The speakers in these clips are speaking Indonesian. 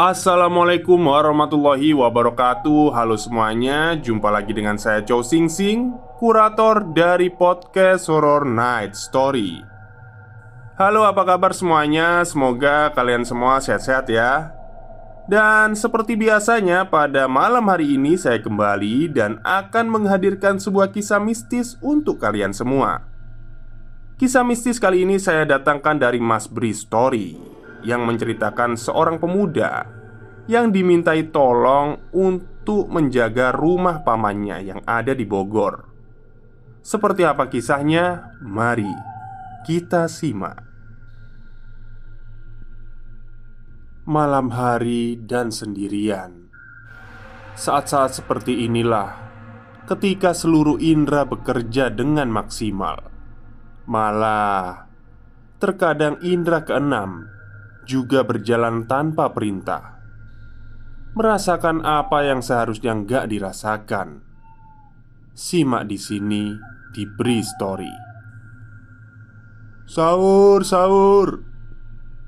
Assalamualaikum warahmatullahi wabarakatuh. Halo semuanya Jumpa lagi dengan saya Chow Sing Sing Kurator dari podcast Horror Night Story. Halo apa kabar semuanya? Semoga kalian semua sehat-sehat ya. Dan seperti biasanya pada malam hari ini saya kembali Dan akan menghadirkan sebuah kisah mistis untuk kalian semua. Kisah mistis kali ini saya datangkan dari Mas Bri Story yang menceritakan seorang pemuda yang dimintai tolong untuk menjaga rumah pamannya yang ada di Bogor. Seperti apa kisahnya? Mari kita simak. Malam hari dan sendirian. Saat-saat seperti inilah ketika seluruh indera bekerja dengan maksimal. Malah terkadang indera keenam juga berjalan tanpa perintah, merasakan apa yang seharusnya nggak dirasakan. Simak di sini diberi story. Sahur, sahur,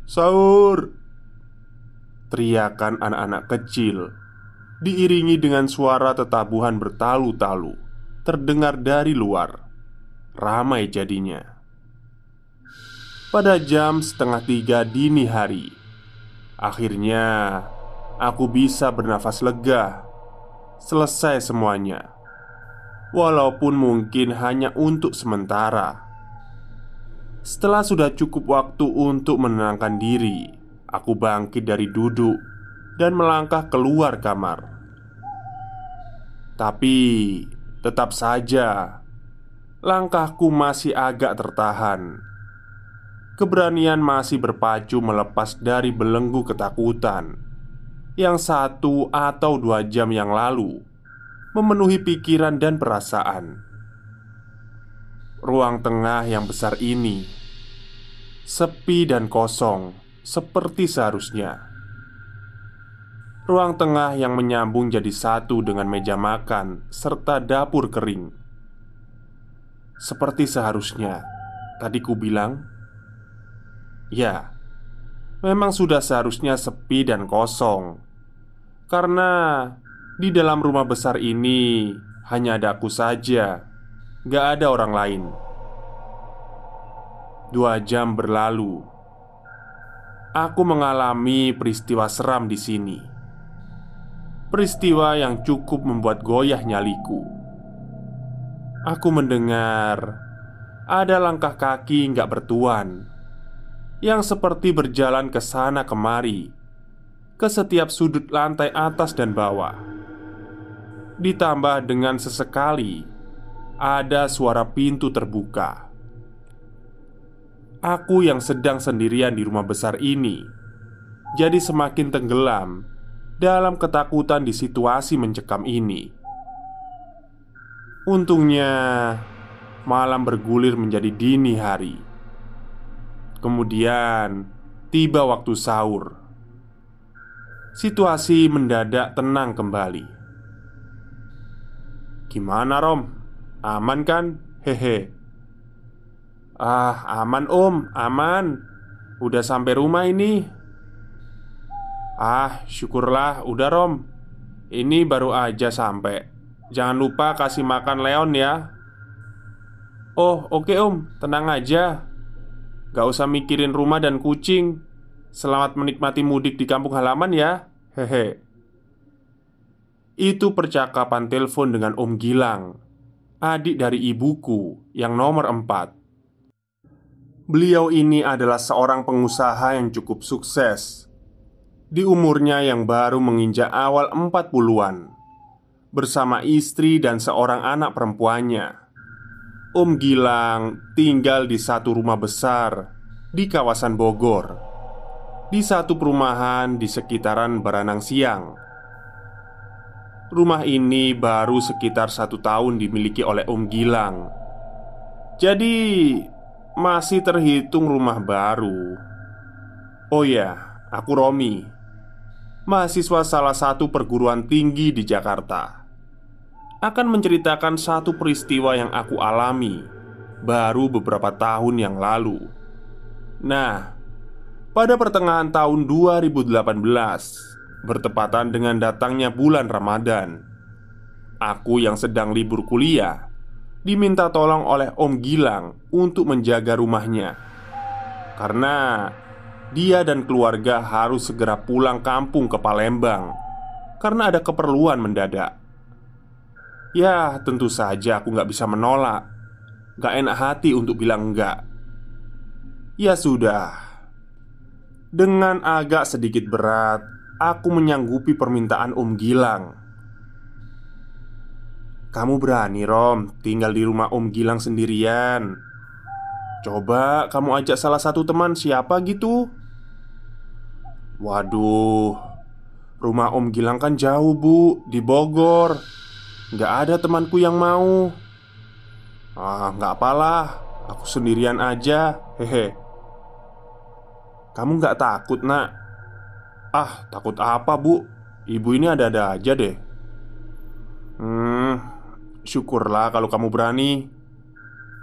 sahur, teriakan anak-anak kecil diiringi dengan suara tetabuhan bertalu-talu terdengar dari luar. Ramai jadinya pada jam setengah tiga dini hari. Akhirnya, aku bisa bernafas lega. Selesai semuanya, walaupun mungkin hanya untuk sementara. Setelah sudah cukup waktu untuk menenangkan diri, aku bangkit dari duduk dan melangkah keluar kamar. Tapi tetap saja, langkahku masih agak tertahan Keberanian masih berpacu melepas dari belenggu ketakutan. Yang satu atau dua jam yang lalu Memenuhi pikiran dan perasaan. Ruang tengah yang besar ini Sepi dan kosong Seperti seharusnya. Ruang tengah yang menyambung jadi satu dengan meja makan Serta dapur kering. Seperti seharusnya Tadi ku bilang Ya, memang sudah seharusnya sepi dan kosong. Karena di dalam rumah besar ini hanya ada aku saja. Gak ada orang lain. Dua jam berlalu. Aku mengalami peristiwa seram di sini. Peristiwa yang cukup membuat goyah nyaliku. Aku mendengar Ada langkah kaki nggak bertuan yang seperti berjalan ke sana kemari, ke setiap sudut lantai atas dan bawah. Ditambah dengan sesekali ada suara pintu terbuka. Aku yang sedang sendirian di rumah besar ini jadi semakin tenggelam dalam ketakutan di situasi mencekam ini. Untungnya, malam bergulir menjadi dini hari Kemudian tiba waktu sahur. Situasi mendadak tenang kembali. Gimana, Rom? Aman kan? Hehe. Ah, aman, Om. Aman. Udah sampai rumah ini. Ah, syukurlah, udah, Rom. Ini baru aja sampai. Jangan lupa kasih makan Leon ya. Oh oke om, tenang aja Gak usah mikirin rumah dan kucing. Selamat menikmati mudik di kampung halaman ya. Hehe. Itu percakapan telepon dengan Om Gilang Adik dari ibuku yang nomor empat. Beliau ini adalah seorang pengusaha yang cukup sukses. Di umurnya yang baru menginjak awal 40-an Bersama istri dan seorang anak perempuannya Om Gilang tinggal di satu rumah besar di kawasan Bogor, di satu perumahan di sekitaran Baranang Siang. Rumah ini baru sekitar satu tahun dimiliki oleh Om Gilang, jadi masih terhitung rumah baru. Oh ya, aku Romi, mahasiswa salah satu perguruan tinggi di Jakarta akan menceritakan satu peristiwa yang aku alami baru beberapa tahun yang lalu. Nah, pada pertengahan tahun 2018, bertepatan dengan datangnya bulan Ramadan, aku yang sedang libur kuliah diminta tolong oleh Om Gilang untuk menjaga rumahnya karena dia dan keluarga harus segera pulang kampung ke Palembang karena ada keperluan mendadak. Ya tentu saja aku nggak bisa menolak. Gak enak hati untuk bilang enggak Ya sudah. Dengan agak sedikit berat Aku menyanggupi permintaan Om Gilang. Kamu berani Rom? Tinggal di rumah Om Gilang sendirian. Coba kamu ajak salah satu teman siapa gitu? Waduh Rumah Om Gilang kan jauh bu Di Bogor Gak ada temanku yang mau. Ah, gak apalah. Aku sendirian aja. Hehe. Kamu gak takut nak? Ah, takut apa bu? Ibu ini ada-ada aja deh. Hmm, syukurlah kalau kamu berani.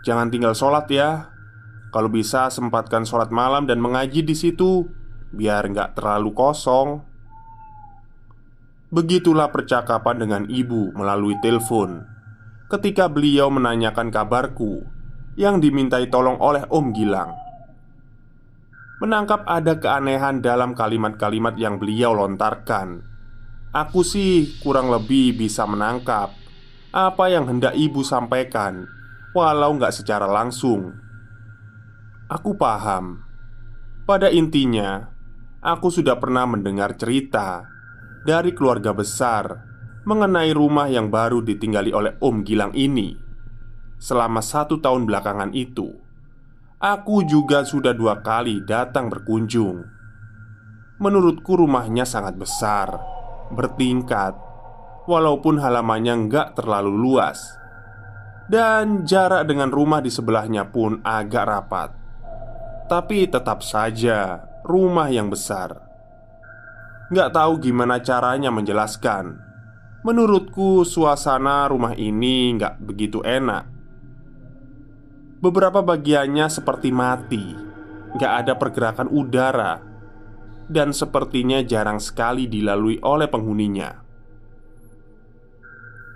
Jangan tinggal sholat ya. Kalau bisa sempatkan sholat malam dan mengaji di situ Biar nggak terlalu kosong Begitulah percakapan dengan ibu melalui telepon ketika beliau menanyakan kabarku yang dimintai tolong oleh Om Gilang. Menangkap ada keanehan dalam kalimat-kalimat yang beliau lontarkan. Aku sih kurang lebih bisa menangkap apa yang hendak ibu sampaikan, walau nggak secara langsung. Aku paham. Pada intinya, aku sudah pernah mendengar cerita dari keluarga besar mengenai rumah yang baru ditinggali oleh Om Gilang ini. Selama satu tahun belakangan itu, aku juga sudah dua kali datang berkunjung. Menurutku, rumahnya sangat besar, bertingkat, walaupun halamannya nggak terlalu luas, dan jarak dengan rumah di sebelahnya pun agak rapat. Tapi tetap saja rumah yang besar Nggak tahu gimana caranya menjelaskan. Menurutku suasana rumah ini nggak begitu enak. Beberapa bagiannya seperti mati. Nggak ada pergerakan udara. Dan sepertinya jarang sekali dilalui oleh penghuninya.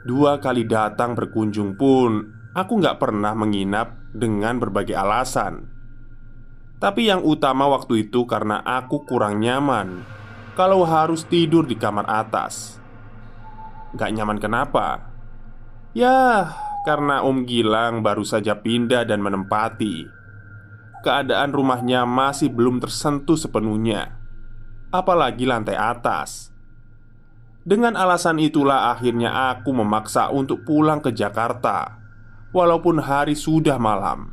Dua kali datang berkunjung pun Aku nggak pernah menginap dengan berbagai alasan. Tapi yang utama waktu itu karena aku kurang nyaman kalau harus tidur di kamar atas. Gak nyaman kenapa? Ya, karena Om Gilang baru saja pindah dan menempati. Keadaan rumahnya masih belum tersentuh sepenuhnya, apalagi lantai atas. Dengan alasan itulah akhirnya aku memaksa untuk pulang ke Jakarta, walaupun hari sudah malam.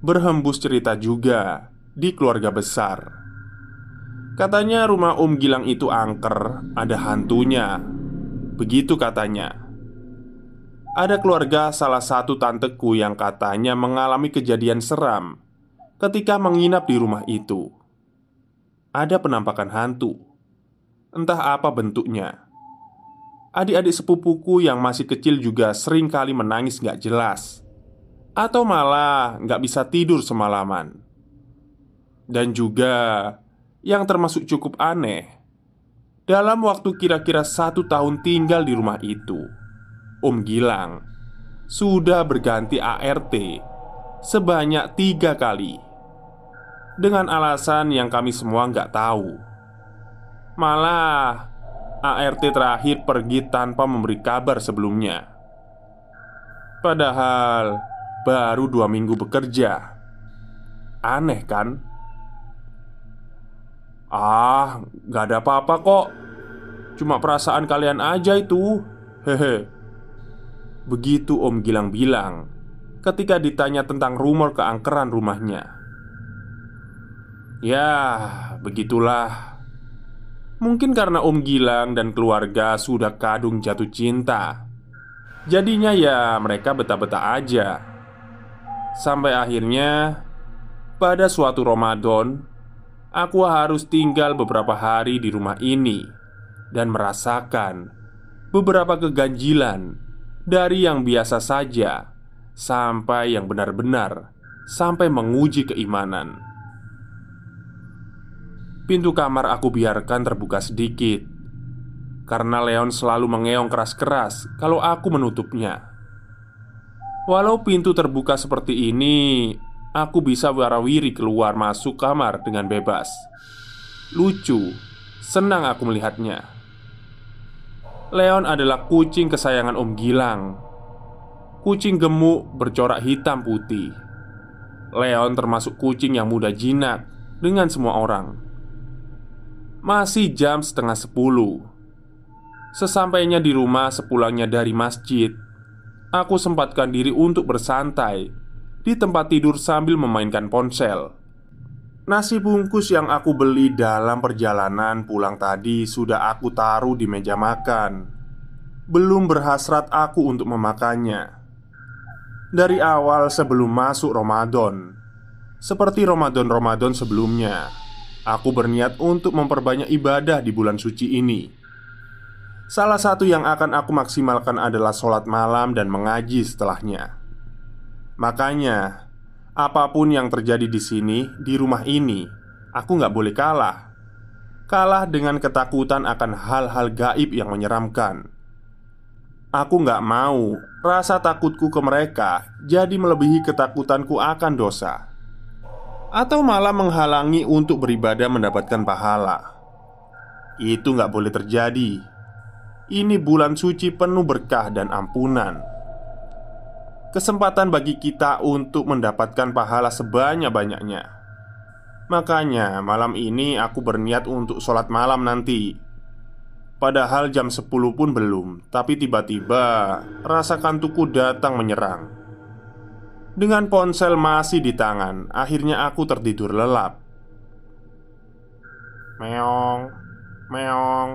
Berhembus cerita juga di keluarga besar Katanya rumah Om Gilang itu angker, ada hantunya. Begitu katanya. Ada keluarga salah satu tanteku yang katanya mengalami kejadian seram ketika menginap di rumah itu. Ada penampakan hantu. Entah apa bentuknya. Adik-adik sepupuku yang masih kecil juga sering kali menangis gak jelas Atau malah gak bisa tidur semalaman Dan juga yang termasuk cukup aneh. Dalam waktu kira-kira satu tahun tinggal di rumah itu, Om Gilang sudah berganti ART sebanyak tiga kali dengan alasan yang kami semua nggak tahu. Malah ART terakhir pergi tanpa memberi kabar sebelumnya. Padahal baru dua minggu bekerja. Aneh kan? Ah, nggak ada apa-apa kok. Cuma perasaan kalian aja itu. Hehe. Begitu Om Gilang bilang ketika ditanya tentang rumor keangkeran rumahnya. Ya, begitulah. Mungkin karena Om Gilang dan keluarga sudah kadung jatuh cinta. Jadinya ya mereka betah-betah aja. Sampai akhirnya pada suatu Ramadan, aku harus tinggal beberapa hari di rumah ini dan merasakan beberapa keganjilan dari yang biasa saja sampai yang benar-benar sampai menguji keimanan. Pintu kamar aku biarkan terbuka sedikit karena Leon selalu mengeong keras-keras kalau aku menutupnya. Walau pintu terbuka seperti ini, aku bisa warawiri keluar masuk kamar dengan bebas. Lucu, senang aku melihatnya. Leon adalah kucing kesayangan Om Gilang. Kucing gemuk bercorak hitam putih. Leon termasuk kucing yang mudah jinak dengan semua orang. Masih jam setengah sepuluh. Sesampainya di rumah sepulangnya dari masjid, aku sempatkan diri untuk bersantai di tempat tidur sambil memainkan ponsel. Nasi bungkus yang aku beli dalam perjalanan pulang tadi sudah aku taruh di meja makan. Belum berhasrat aku untuk memakannya. Dari awal sebelum masuk Ramadan, seperti Ramadan-Ramadan sebelumnya, aku berniat untuk memperbanyak ibadah di bulan suci ini. Salah satu yang akan aku maksimalkan adalah sholat malam dan mengaji setelahnya. Makanya, apa pun yang terjadi di sini, di rumah ini, aku nggak boleh kalah. Kalah dengan ketakutan akan hal-hal gaib yang menyeramkan. Aku nggak mau rasa takutku ke mereka jadi melebihi ketakutanku akan dosa, atau malah menghalangi untuk beribadah mendapatkan pahala. Itu nggak boleh terjadi. Ini bulan suci penuh berkah dan ampunan kesempatan bagi kita untuk mendapatkan pahala sebanyak-banyaknya. Makanya, malam ini aku berniat untuk sholat malam nanti. Padahal jam 10 pun belum, tapi tiba-tiba rasa kantukku datang menyerang. Dengan ponsel masih di tangan, akhirnya aku tertidur lelap. Meong, meong.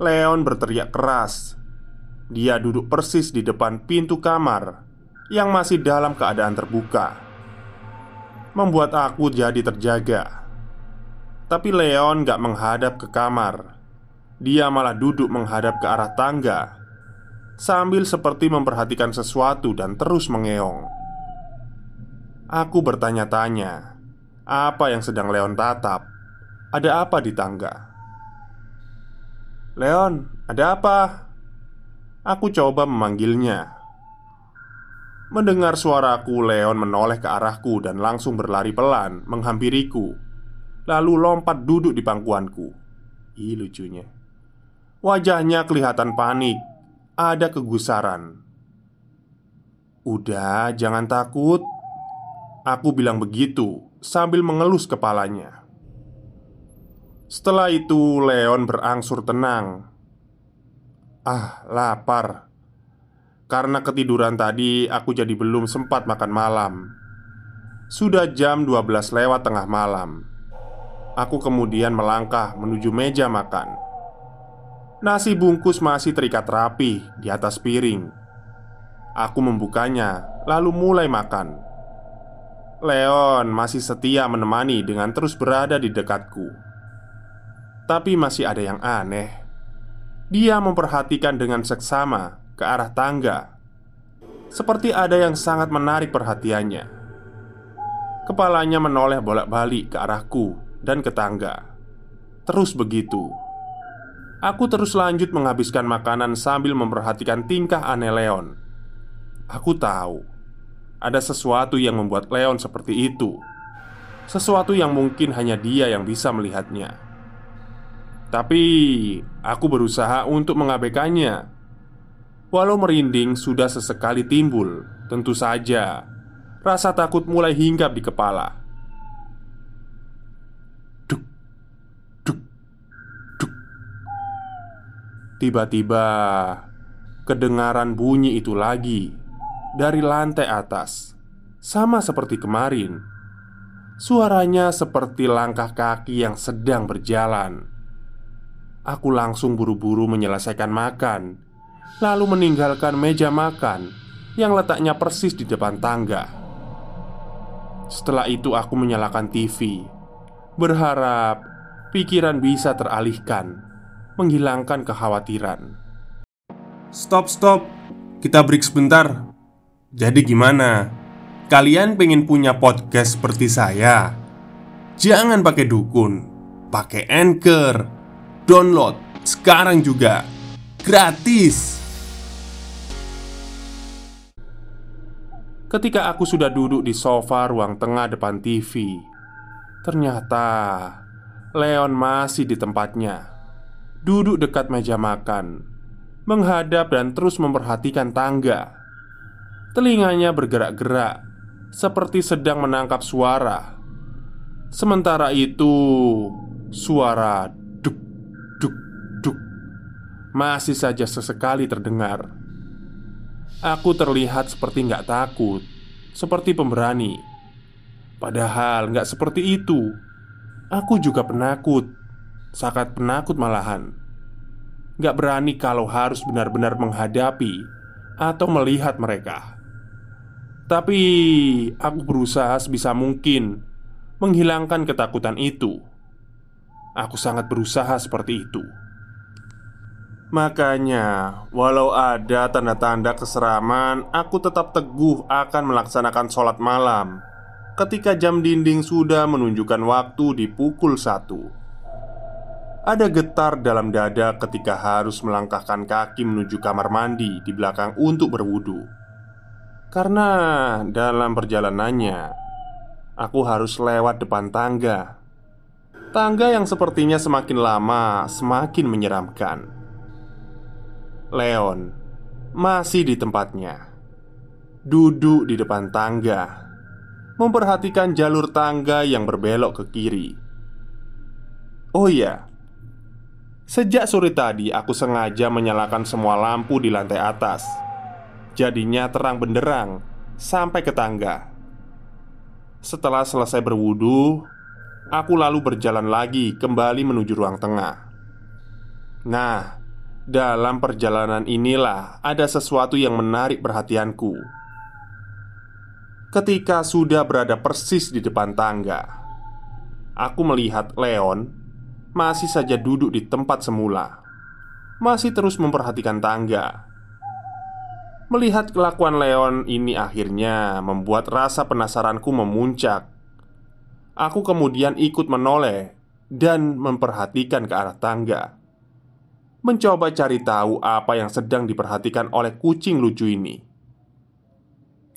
Leon berteriak keras dia duduk persis di depan pintu kamar yang masih dalam keadaan terbuka, membuat aku jadi terjaga. Tapi Leon gak menghadap ke kamar, dia malah duduk menghadap ke arah tangga sambil seperti memperhatikan sesuatu dan terus mengeong. Aku bertanya-tanya, apa yang sedang Leon tatap? Ada apa di tangga? Leon, ada apa? Aku coba memanggilnya. Mendengar suaraku, Leon menoleh ke arahku dan langsung berlari pelan menghampiriku. Lalu lompat duduk di pangkuanku. Ih, lucunya. Wajahnya kelihatan panik, ada kegusaran. "Udah, jangan takut." Aku bilang begitu sambil mengelus kepalanya. Setelah itu, Leon berangsur tenang Ah, lapar. Karena ketiduran tadi, aku jadi belum sempat makan malam. Sudah jam 12 lewat tengah malam. Aku kemudian melangkah menuju meja makan. Nasi bungkus masih terikat rapi di atas piring. Aku membukanya, lalu mulai makan. Leon masih setia menemani dengan terus berada di dekatku. Tapi masih ada yang aneh. Dia memperhatikan dengan seksama ke arah tangga Seperti ada yang sangat menarik perhatiannya Kepalanya menoleh bolak-balik ke arahku dan ke tangga Terus begitu Aku terus lanjut menghabiskan makanan sambil memperhatikan tingkah aneh Leon. Aku tahu ada sesuatu yang membuat Leon seperti itu. Sesuatu yang mungkin hanya dia yang bisa melihatnya. Tapi aku berusaha untuk mengabaikannya. Walau merinding sudah sesekali timbul, tentu saja rasa takut mulai hinggap di kepala. Tiba-tiba kedengaran bunyi itu lagi dari lantai atas, sama seperti kemarin. Suaranya seperti langkah kaki yang sedang berjalan. Aku langsung buru-buru menyelesaikan makan, lalu meninggalkan meja makan yang letaknya persis di depan tangga. Setelah itu, aku menyalakan TV, berharap pikiran bisa teralihkan menghilangkan kekhawatiran. Stop, stop. Kita break sebentar. Jadi gimana? Kalian pengen punya podcast seperti saya? Jangan pakai dukun, pakai Anchor. Download sekarang juga. Gratis. Ketika aku sudah duduk di sofa ruang tengah depan TV, ternyata Leon masih di tempatnya duduk dekat meja makan, menghadap dan terus memperhatikan tangga. Telinganya bergerak-gerak, seperti sedang menangkap suara. Sementara itu, suara masih saja sesekali terdengar. Aku terlihat seperti nggak takut, seperti pemberani. Padahal nggak seperti itu. Aku juga penakut Sangat penakut malahan Gak berani kalau harus benar-benar menghadapi Atau melihat mereka Tapi aku berusaha sebisa mungkin Menghilangkan ketakutan itu Aku sangat berusaha seperti itu Makanya, walau ada tanda-tanda keseraman, aku tetap teguh akan melaksanakan sholat malam ketika jam dinding sudah menunjukkan waktu di pukul satu. Ada getar dalam dada ketika harus melangkahkan kaki menuju kamar mandi di belakang untuk berwudu. Karena dalam perjalanannya, aku harus lewat depan tangga. Tangga yang sepertinya semakin lama semakin menyeramkan. Leon masih di tempatnya, duduk di depan tangga, memperhatikan jalur tangga yang berbelok ke kiri. Oh iya, Sejak sore tadi, aku sengaja menyalakan semua lampu di lantai atas. Jadinya terang benderang sampai ke tangga. Setelah selesai berwudu, aku lalu berjalan lagi kembali menuju ruang tengah. Nah, dalam perjalanan inilah ada sesuatu yang menarik perhatianku. Ketika sudah berada persis di depan tangga, aku melihat Leon masih saja duduk di tempat semula, masih terus memperhatikan tangga. Melihat kelakuan Leon ini akhirnya membuat rasa penasaranku memuncak. Aku kemudian ikut menoleh dan memperhatikan ke arah tangga, mencoba cari tahu apa yang sedang diperhatikan oleh kucing lucu ini.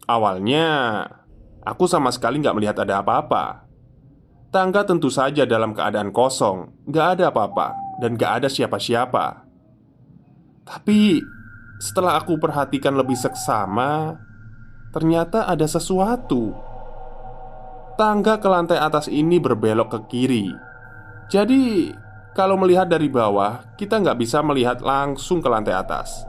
Awalnya, aku sama sekali nggak melihat ada apa-apa. Tangga tentu saja dalam keadaan kosong, gak ada apa-apa, dan gak ada siapa-siapa. Tapi setelah aku perhatikan lebih seksama, ternyata ada sesuatu. Tangga ke lantai atas ini berbelok ke kiri. Jadi, kalau melihat dari bawah, kita nggak bisa melihat langsung ke lantai atas.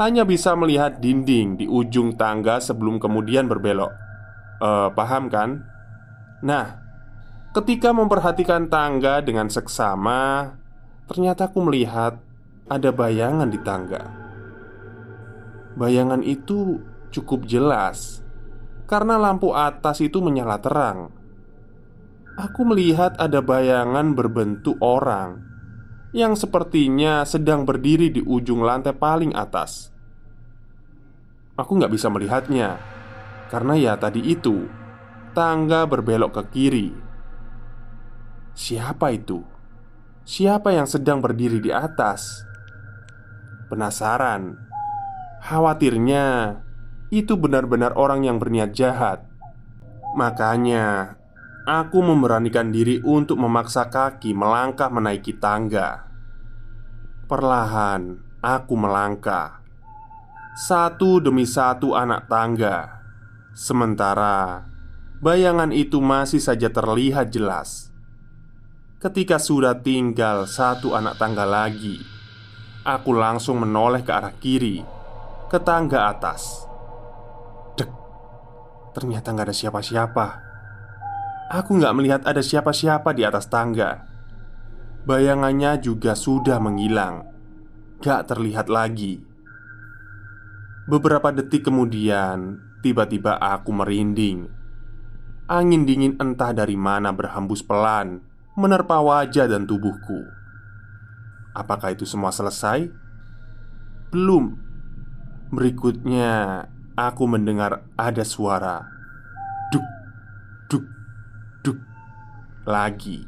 Hanya bisa melihat dinding di ujung tangga sebelum kemudian berbelok. Eh, paham kan? Nah, Ketika memperhatikan tangga dengan seksama, ternyata aku melihat ada bayangan di tangga. Bayangan itu cukup jelas karena lampu atas itu menyala terang. Aku melihat ada bayangan berbentuk orang yang sepertinya sedang berdiri di ujung lantai paling atas. Aku nggak bisa melihatnya karena ya tadi itu tangga berbelok ke kiri Siapa itu? siapa yang sedang berdiri di atas. Penasaran, khawatirnya itu benar-benar orang yang berniat jahat. Makanya, aku memberanikan diri untuk memaksa kaki melangkah menaiki tangga. Perlahan, aku melangkah satu demi satu anak tangga, sementara bayangan itu masih saja terlihat jelas. Ketika sudah tinggal satu anak tangga lagi, aku langsung menoleh ke arah kiri, ke tangga atas. Dek, ternyata nggak ada siapa-siapa. Aku nggak melihat ada siapa-siapa di atas tangga. Bayangannya juga sudah menghilang, gak terlihat lagi. Beberapa detik kemudian, tiba-tiba aku merinding. Angin dingin entah dari mana berhembus pelan, menerpa wajah dan tubuhku. Apakah itu semua selesai? Belum. Berikutnya, aku mendengar ada suara duk, lagi.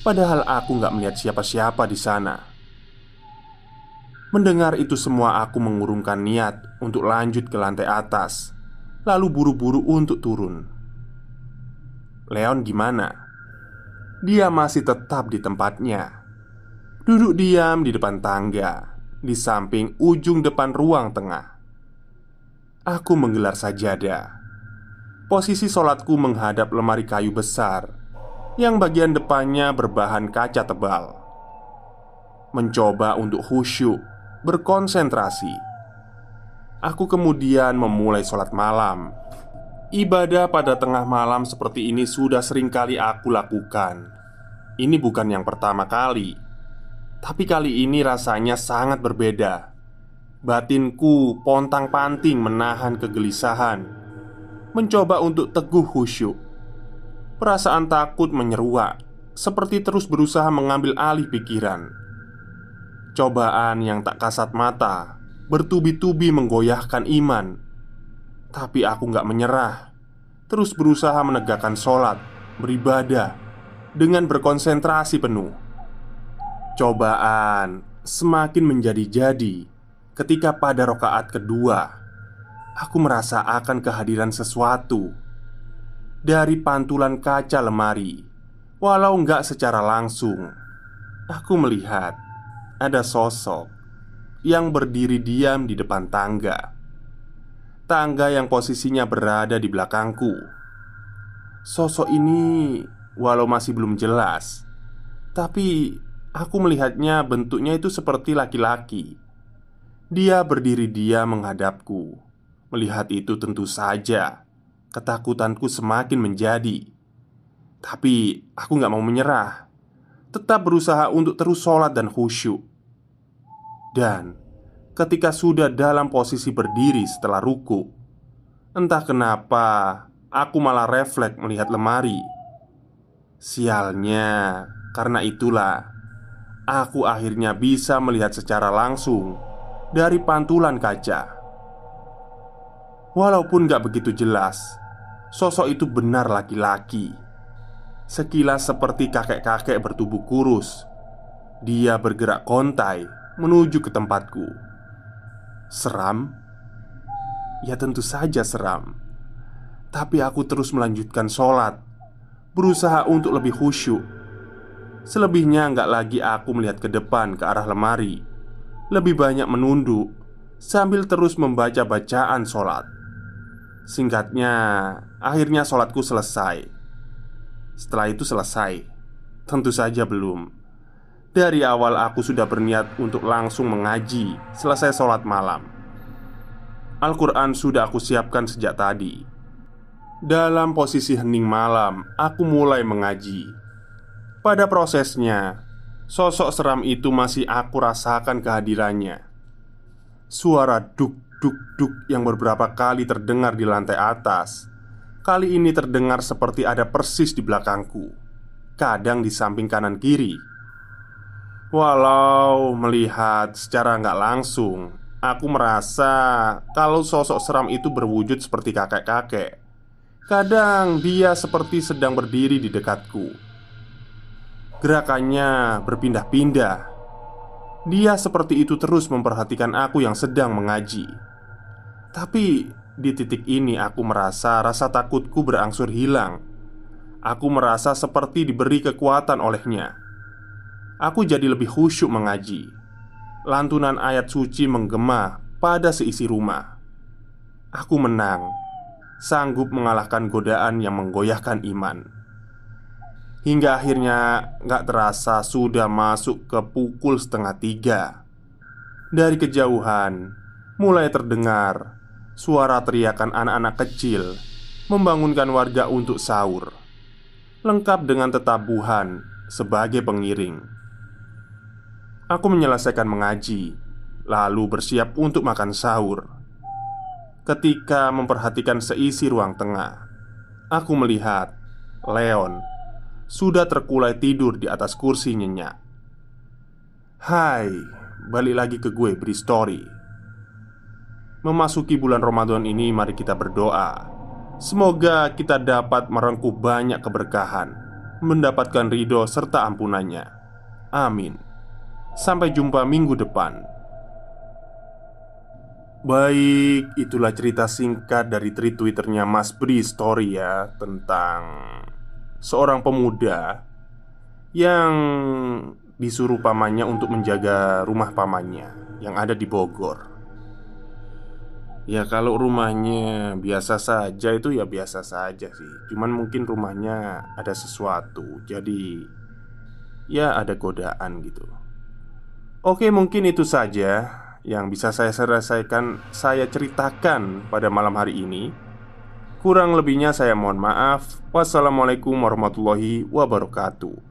Padahal aku nggak melihat siapa-siapa di sana. Mendengar itu semua, aku mengurungkan niat untuk lanjut ke lantai atas, lalu buru-buru untuk turun. Leon gimana? Dia masih tetap di tempatnya, duduk diam di depan tangga, di samping ujung depan ruang tengah. Aku menggelar sajadah. Posisi sholatku menghadap lemari kayu besar yang bagian depannya berbahan kaca tebal. Mencoba untuk khusyuk berkonsentrasi. Aku kemudian memulai sholat malam. Ibadah pada tengah malam seperti ini sudah sering kali aku lakukan. Ini bukan yang pertama kali, tapi kali ini rasanya sangat berbeda. Batinku pontang-panting menahan kegelisahan, mencoba untuk teguh khusyuk. Perasaan takut menyeruak, seperti terus berusaha mengambil alih pikiran. Cobaan yang tak kasat mata Bertubi-tubi menggoyahkan iman. Tapi aku gak menyerah Terus berusaha menegakkan sholat Beribadah Dengan berkonsentrasi penuh. Cobaan semakin menjadi-jadi Ketika pada rokaat kedua Aku merasa akan kehadiran sesuatu Dari pantulan kaca lemari Walau nggak secara langsung Aku melihat ada sosok yang berdiri diam di depan tangga. Tangga yang posisinya berada di belakangku. Sosok ini, walau masih belum jelas, tapi aku melihatnya bentuknya itu seperti laki-laki. Dia berdiri diam menghadapku. Melihat itu, tentu saja ketakutanku semakin menjadi. Tapi aku gak mau menyerah. Tetap berusaha untuk terus sholat dan khusyuk. Dan ketika sudah dalam posisi berdiri setelah ruku Entah kenapa aku malah refleks melihat lemari. Sialnya, karena itulah Aku akhirnya bisa melihat secara langsung Dari pantulan kaca Walaupun gak begitu jelas Sosok itu benar laki-laki Sekilas seperti kakek-kakek bertubuh kurus Dia bergerak kontai menuju ke tempatku. Seram? Ya, tentu saja seram. Tapi aku terus melanjutkan sholat, berusaha untuk lebih khusyuk. Selebihnya, nggak lagi aku melihat ke depan ke arah lemari, lebih banyak menunduk sambil terus membaca bacaan sholat. Singkatnya, akhirnya sholatku selesai. Setelah itu selesai, tentu saja belum. Dari awal aku sudah berniat untuk langsung mengaji selesai sholat malam. Al-Quran sudah aku siapkan sejak tadi. Dalam posisi hening malam, aku mulai mengaji. Pada prosesnya, sosok seram itu masih aku rasakan kehadirannya. Suara duk-duk-duk yang beberapa kali terdengar di lantai atas Kali ini terdengar seperti ada persis di belakangku Kadang di samping kanan kiri Walau melihat secara nggak langsung Aku merasa kalau sosok seram itu berwujud seperti kakek-kakek Kadang dia seperti sedang berdiri di dekatku Gerakannya berpindah-pindah. Dia seperti itu terus memperhatikan aku yang sedang mengaji. Tapi di titik ini aku merasa rasa takutku berangsur hilang. Aku merasa seperti diberi kekuatan olehnya. Aku jadi lebih khusyuk mengaji. Lantunan ayat suci menggema pada seisi rumah. Aku menang, sanggup mengalahkan godaan yang menggoyahkan iman. Hingga akhirnya gak terasa sudah masuk ke pukul setengah tiga Dari kejauhan mulai terdengar suara teriakan anak-anak kecil Membangunkan warga untuk sahur Lengkap dengan tetabuhan sebagai pengiring Aku menyelesaikan mengaji Lalu bersiap untuk makan sahur Ketika memperhatikan seisi ruang tengah Aku melihat Leon sudah terkulai tidur di atas kursi nyenyak. Hai, balik lagi ke gue beri story. Memasuki bulan Ramadan ini, mari kita berdoa. Semoga kita dapat merengkuh banyak keberkahan, mendapatkan ridho serta ampunannya. Amin. Sampai jumpa minggu depan. Baik, itulah cerita singkat dari tweet Twitternya Mas Bri Story ya Tentang seorang pemuda yang disuruh pamannya untuk menjaga rumah pamannya yang ada di Bogor. Ya kalau rumahnya biasa saja itu ya biasa saja sih Cuman mungkin rumahnya ada sesuatu Jadi ya ada godaan gitu Oke mungkin itu saja yang bisa saya selesaikan Saya ceritakan pada malam hari ini Kurang lebihnya saya mohon maaf. Wassalamualaikum warahmatullahi wabarakatuh.